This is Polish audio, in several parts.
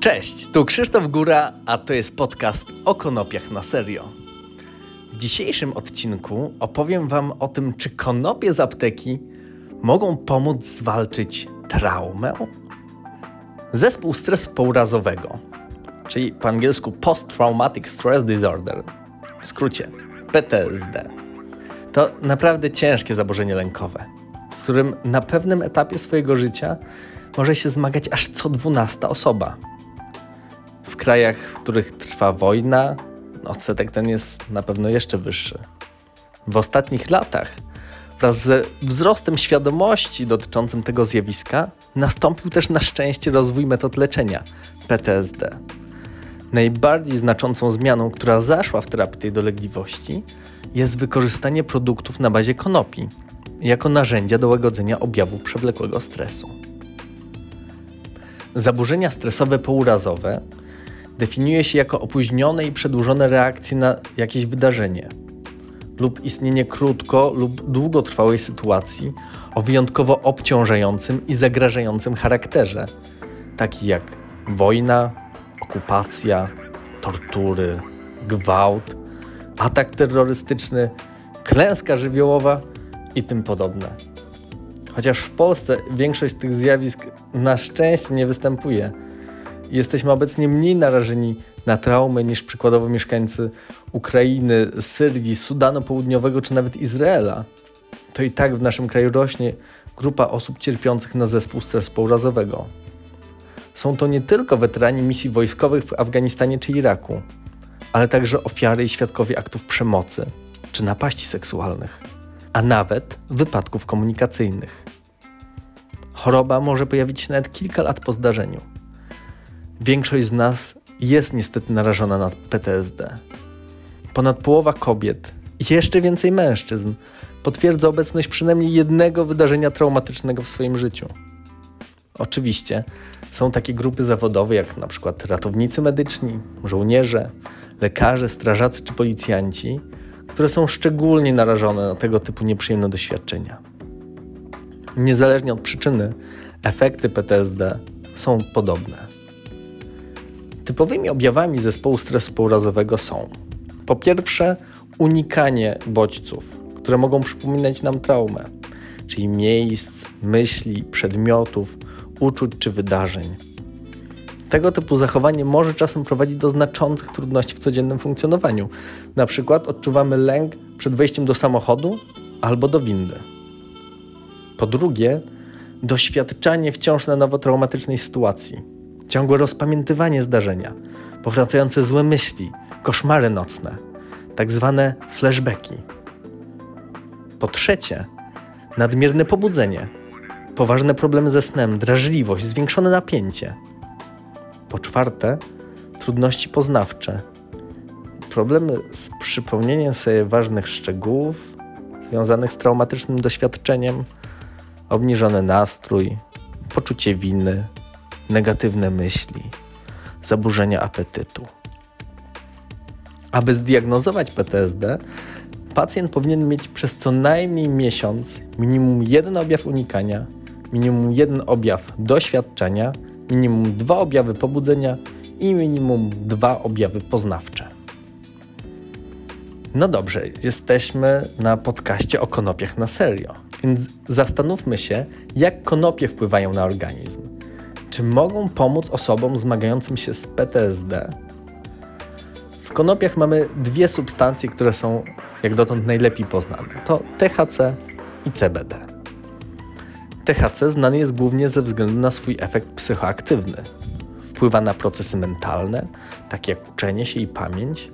Cześć, tu Krzysztof Góra, a to jest podcast o konopiach na serio. W dzisiejszym odcinku opowiem Wam o tym, czy konopie z apteki mogą pomóc zwalczyć traumę. Zespół stresu pourazowego, czyli po angielsku Post Traumatic Stress Disorder, w skrócie PTSD, to naprawdę ciężkie zaburzenie lękowe, z którym na pewnym etapie swojego życia może się zmagać aż co dwunasta osoba. Krajach, w których trwa wojna, odsetek ten jest na pewno jeszcze wyższy. W ostatnich latach, wraz ze wzrostem świadomości dotyczącym tego zjawiska, nastąpił też na szczęście rozwój metod leczenia PTSD. Najbardziej znaczącą zmianą, która zaszła w terapii tej dolegliwości, jest wykorzystanie produktów na bazie konopi jako narzędzia do łagodzenia objawów przewlekłego stresu. Zaburzenia stresowe pourazowe definiuje się jako opóźnione i przedłużone reakcje na jakieś wydarzenie lub istnienie krótko lub długotrwałej sytuacji o wyjątkowo obciążającym i zagrażającym charakterze, taki jak wojna, okupacja, tortury, gwałt, atak terrorystyczny, klęska żywiołowa i tym podobne. Chociaż w Polsce większość z tych zjawisk na szczęście nie występuje, jesteśmy obecnie mniej narażeni na traumy niż przykładowo mieszkańcy Ukrainy, Syrii, Sudanu Południowego czy nawet Izraela. To i tak w naszym kraju rośnie grupa osób cierpiących na zespół stresu pourazowego. Są to nie tylko weterani misji wojskowych w Afganistanie czy Iraku, ale także ofiary i świadkowie aktów przemocy czy napaści seksualnych, a nawet wypadków komunikacyjnych. Choroba może pojawić się nawet kilka lat po zdarzeniu. Większość z nas jest niestety narażona na PTSD. Ponad połowa kobiet i jeszcze więcej mężczyzn potwierdza obecność przynajmniej jednego wydarzenia traumatycznego w swoim życiu. Oczywiście są takie grupy zawodowe jak na przykład ratownicy medyczni, żołnierze, lekarze, strażacy czy policjanci, które są szczególnie narażone na tego typu nieprzyjemne doświadczenia. Niezależnie od przyczyny, efekty PTSD są podobne. Typowymi objawami zespołu stresu pourazowego są po pierwsze unikanie bodźców, które mogą przypominać nam traumę, czyli miejsc, myśli, przedmiotów, uczuć czy wydarzeń. Tego typu zachowanie może czasem prowadzić do znaczących trudności w codziennym funkcjonowaniu. Na przykład odczuwamy lęk przed wejściem do samochodu albo do windy. Po drugie, doświadczanie wciąż na nowo traumatycznej sytuacji, ciągłe rozpamiętywanie zdarzenia, powracające złe myśli, koszmary nocne, tak zwane flashbacki. Po trzecie, nadmierne pobudzenie, poważne problemy ze snem, drażliwość, zwiększone napięcie. Po czwarte, trudności poznawcze, problemy z przypomnieniem sobie ważnych szczegółów związanych z traumatycznym doświadczeniem, obniżony nastrój, poczucie winy, negatywne myśli, zaburzenia apetytu. Aby zdiagnozować PTSD, pacjent powinien mieć przez co najmniej miesiąc minimum jeden objaw unikania, minimum jeden objaw doświadczenia, minimum dwa objawy pobudzenia i minimum dwa objawy poznawcze. No dobrze, jesteśmy na podcaście o konopiach na serio, więc zastanówmy się, jak konopie wpływają na organizm. Czy mogą pomóc osobom zmagającym się z PTSD? W konopiach mamy dwie substancje, które są jak dotąd najlepiej poznane. To THC i CBD. THC znany jest głównie ze względu na swój efekt psychoaktywny. Wpływa na procesy mentalne, takie jak uczenie się i pamięć,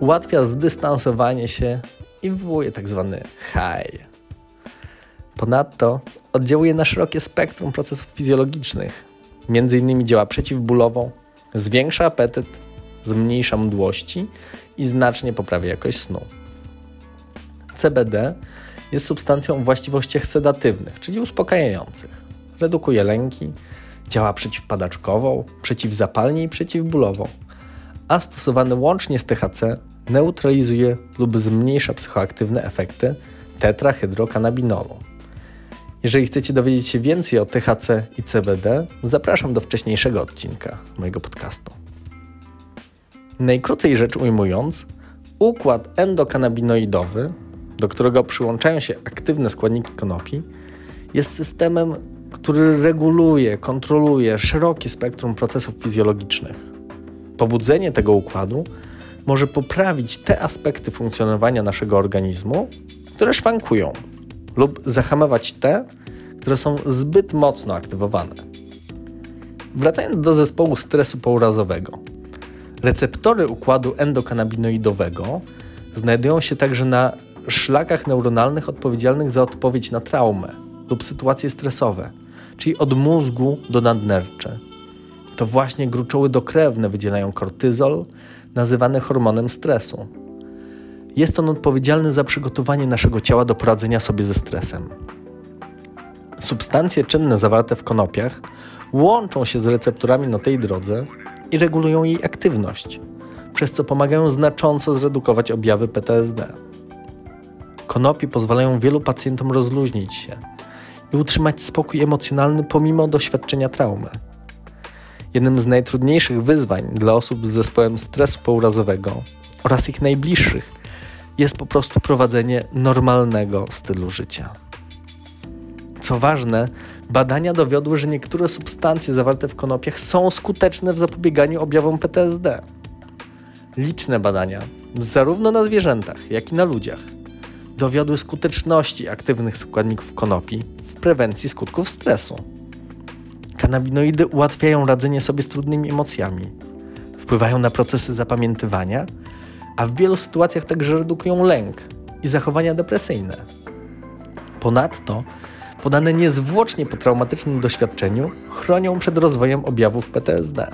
ułatwia zdystansowanie się i wywołuje tzw. Tak high. Ponadto oddziałuje na szerokie spektrum procesów fizjologicznych. Między innymi działa przeciwbólowo, zwiększa apetyt, zmniejsza mdłości i znacznie poprawia jakość snu. CBD jest substancją o właściwościach sedatywnych, czyli uspokajających. Redukuje lęki, działa przeciwpadaczkowo, przeciwzapalnie i przeciwbólowo, a stosowany łącznie z THC neutralizuje lub zmniejsza psychoaktywne efekty tetrahydrokanabinolu. Jeżeli chcecie dowiedzieć się więcej o THC i CBD, zapraszam do wcześniejszego odcinka mojego podcastu. Najkrócej rzecz ujmując, układ endokanabinoidowy, do którego przyłączają się aktywne składniki konopi, jest systemem, który reguluje, kontroluje szerokie spektrum procesów fizjologicznych. Pobudzenie tego układu może poprawić te aspekty funkcjonowania naszego organizmu, które szwankują, lub zahamować te, które są zbyt mocno aktywowane. Wracając do zespołu stresu pourazowego. Receptory układu endokanabinoidowego znajdują się także na szlakach neuronalnych odpowiedzialnych za odpowiedź na traumę lub sytuacje stresowe, czyli od mózgu do nadnercze. To właśnie gruczoły dokrewne wydzielają kortyzol, nazywany hormonem stresu. Jest on odpowiedzialny za przygotowanie naszego ciała do poradzenia sobie ze stresem. Substancje czynne zawarte w konopiach łączą się z receptorami na tej drodze i regulują jej aktywność, przez co pomagają znacząco zredukować objawy PTSD. Konopie pozwalają wielu pacjentom rozluźnić się i utrzymać spokój emocjonalny pomimo doświadczenia traumy. Jednym z najtrudniejszych wyzwań dla osób z zespołem stresu pourazowego oraz ich najbliższych jest po prostu prowadzenie normalnego stylu życia. Co ważne, badania dowiodły, że niektóre substancje zawarte w konopiach są skuteczne w zapobieganiu objawom PTSD. Liczne badania, zarówno na zwierzętach, jak i na ludziach, dowiodły skuteczności aktywnych składników konopi w prewencji skutków stresu. Kanabinoidy ułatwiają radzenie sobie z trudnymi emocjami, wpływają na procesy zapamiętywania, a w wielu sytuacjach także redukują lęk i zachowania depresyjne. Ponadto podane niezwłocznie po traumatycznym doświadczeniu chronią przed rozwojem objawów PTSD.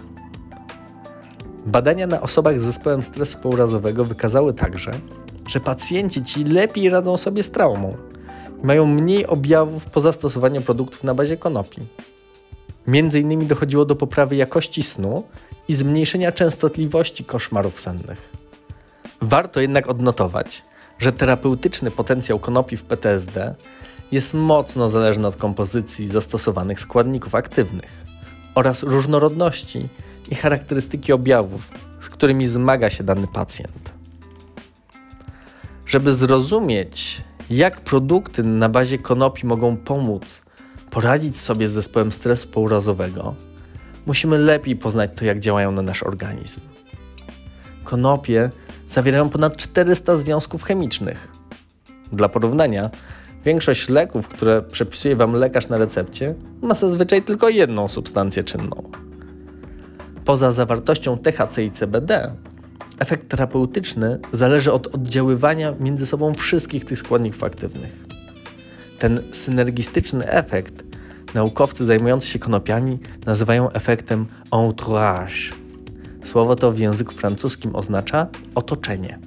Badania na osobach z zespołem stresu pourazowego wykazały także, że pacjenci ci lepiej radzą sobie z traumą i mają mniej objawów po zastosowaniu produktów na bazie konopi. Między innymi dochodziło do poprawy jakości snu i zmniejszenia częstotliwości koszmarów sennych. Warto jednak odnotować, że terapeutyczny potencjał konopi w PTSD jest mocno zależny od kompozycji zastosowanych składników aktywnych oraz różnorodności i charakterystyki objawów, z którymi zmaga się dany pacjent. Żeby zrozumieć, jak produkty na bazie konopi mogą pomóc poradzić sobie z zespołem stresu pourazowego, musimy lepiej poznać to, jak działają na nasz organizm. Konopie zawierają ponad 400 związków chemicznych. Dla porównania, większość leków, które przepisuje Wam lekarz na recepcie, ma zazwyczaj tylko jedną substancję czynną. Poza zawartością THC i CBD, efekt terapeutyczny zależy od oddziaływania między sobą wszystkich tych składników aktywnych. Ten synergistyczny efekt naukowcy zajmujący się konopiami nazywają efektem entourage. Słowo to w języku francuskim oznacza otoczenie.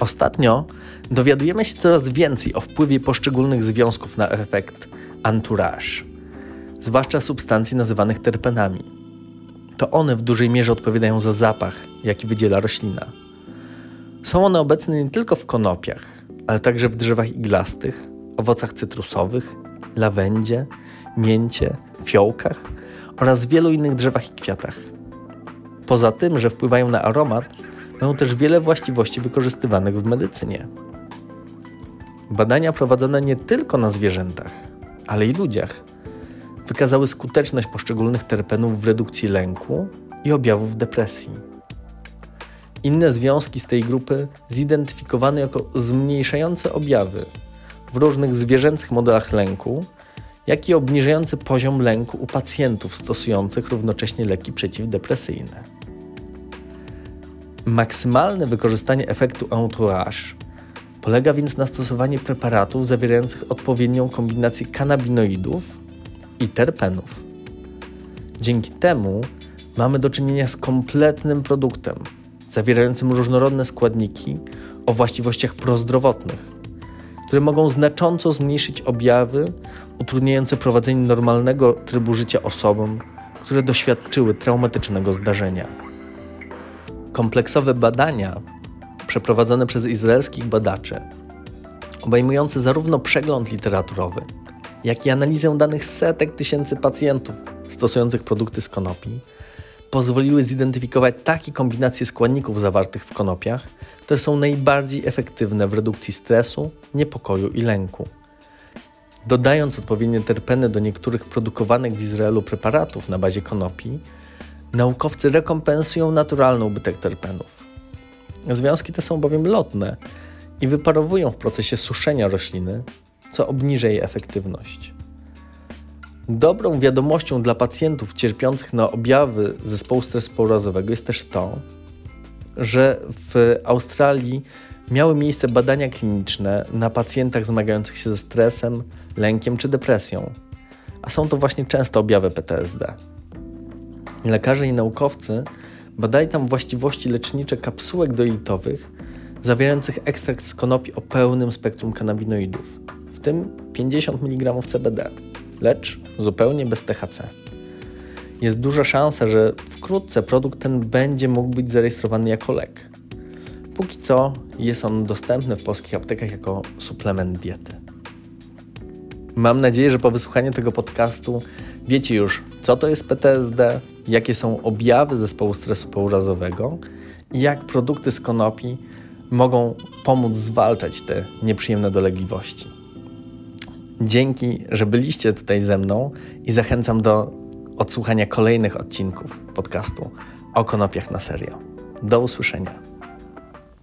Ostatnio dowiadujemy się coraz więcej o wpływie poszczególnych związków na efekt entourage, zwłaszcza substancji nazywanych terpenami. To one w dużej mierze odpowiadają za zapach, jaki wydziela roślina. Są one obecne nie tylko w konopiach, ale także w drzewach iglastych, owocach cytrusowych, lawendzie, mięcie, fiołkach oraz wielu innych drzewach i kwiatach. Poza tym, że wpływają na aromat, mają też wiele właściwości wykorzystywanych w medycynie. Badania prowadzone nie tylko na zwierzętach, ale i ludziach wykazały skuteczność poszczególnych terpenów w redukcji lęku i objawów depresji. Inne związki z tej grupy zidentyfikowano jako zmniejszające objawy w różnych zwierzęcych modelach lęku, jak i obniżający poziom lęku u pacjentów stosujących równocześnie leki przeciwdepresyjne. Maksymalne wykorzystanie efektu entourage polega więc na stosowaniu preparatów zawierających odpowiednią kombinację kanabinoidów i terpenów. Dzięki temu mamy do czynienia z kompletnym produktem, zawierającym różnorodne składniki o właściwościach prozdrowotnych, które mogą znacząco zmniejszyć objawy utrudniające prowadzenie normalnego trybu życia osobom, które doświadczyły traumatycznego zdarzenia. Kompleksowe badania przeprowadzone przez izraelskich badaczy obejmujący zarówno przegląd literaturowy, jak i analizę danych setek tysięcy pacjentów stosujących produkty z konopi, pozwoliły zidentyfikować takie kombinacje składników zawartych w konopiach, które są najbardziej efektywne w redukcji stresu, niepokoju i lęku. Dodając odpowiednie terpeny do niektórych produkowanych w Izraelu preparatów na bazie konopi, naukowcy rekompensują naturalny ubytek terpenów. Związki te są bowiem lotne i wyparowują w procesie suszenia rośliny, co obniża jej efektywność. Dobrą wiadomością dla pacjentów cierpiących na objawy zespołu stresu pourazowego jest też to, że w Australii miały miejsce badania kliniczne na pacjentach zmagających się ze stresem, lękiem czy depresją, a są to właśnie często objawy PTSD. Lekarze i naukowcy badali tam właściwości lecznicze kapsułek doilitowych zawierających ekstrakt z konopi o pełnym spektrum kanabinoidów, w tym 50 mg CBD, lecz zupełnie bez THC. Jest duża szansa, że wkrótce produkt ten będzie mógł być zarejestrowany jako lek. Póki co jest on dostępny w polskich aptekach jako suplement diety. Mam nadzieję, że po wysłuchaniu tego podcastu wiecie już, co to jest PTSD, jakie są objawy zespołu stresu pourazowego i jak produkty z konopi mogą pomóc zwalczać te nieprzyjemne dolegliwości. Dzięki, że byliście tutaj ze mną i zachęcam do odsłuchania kolejnych odcinków podcastu o konopiach na serio. Do usłyszenia.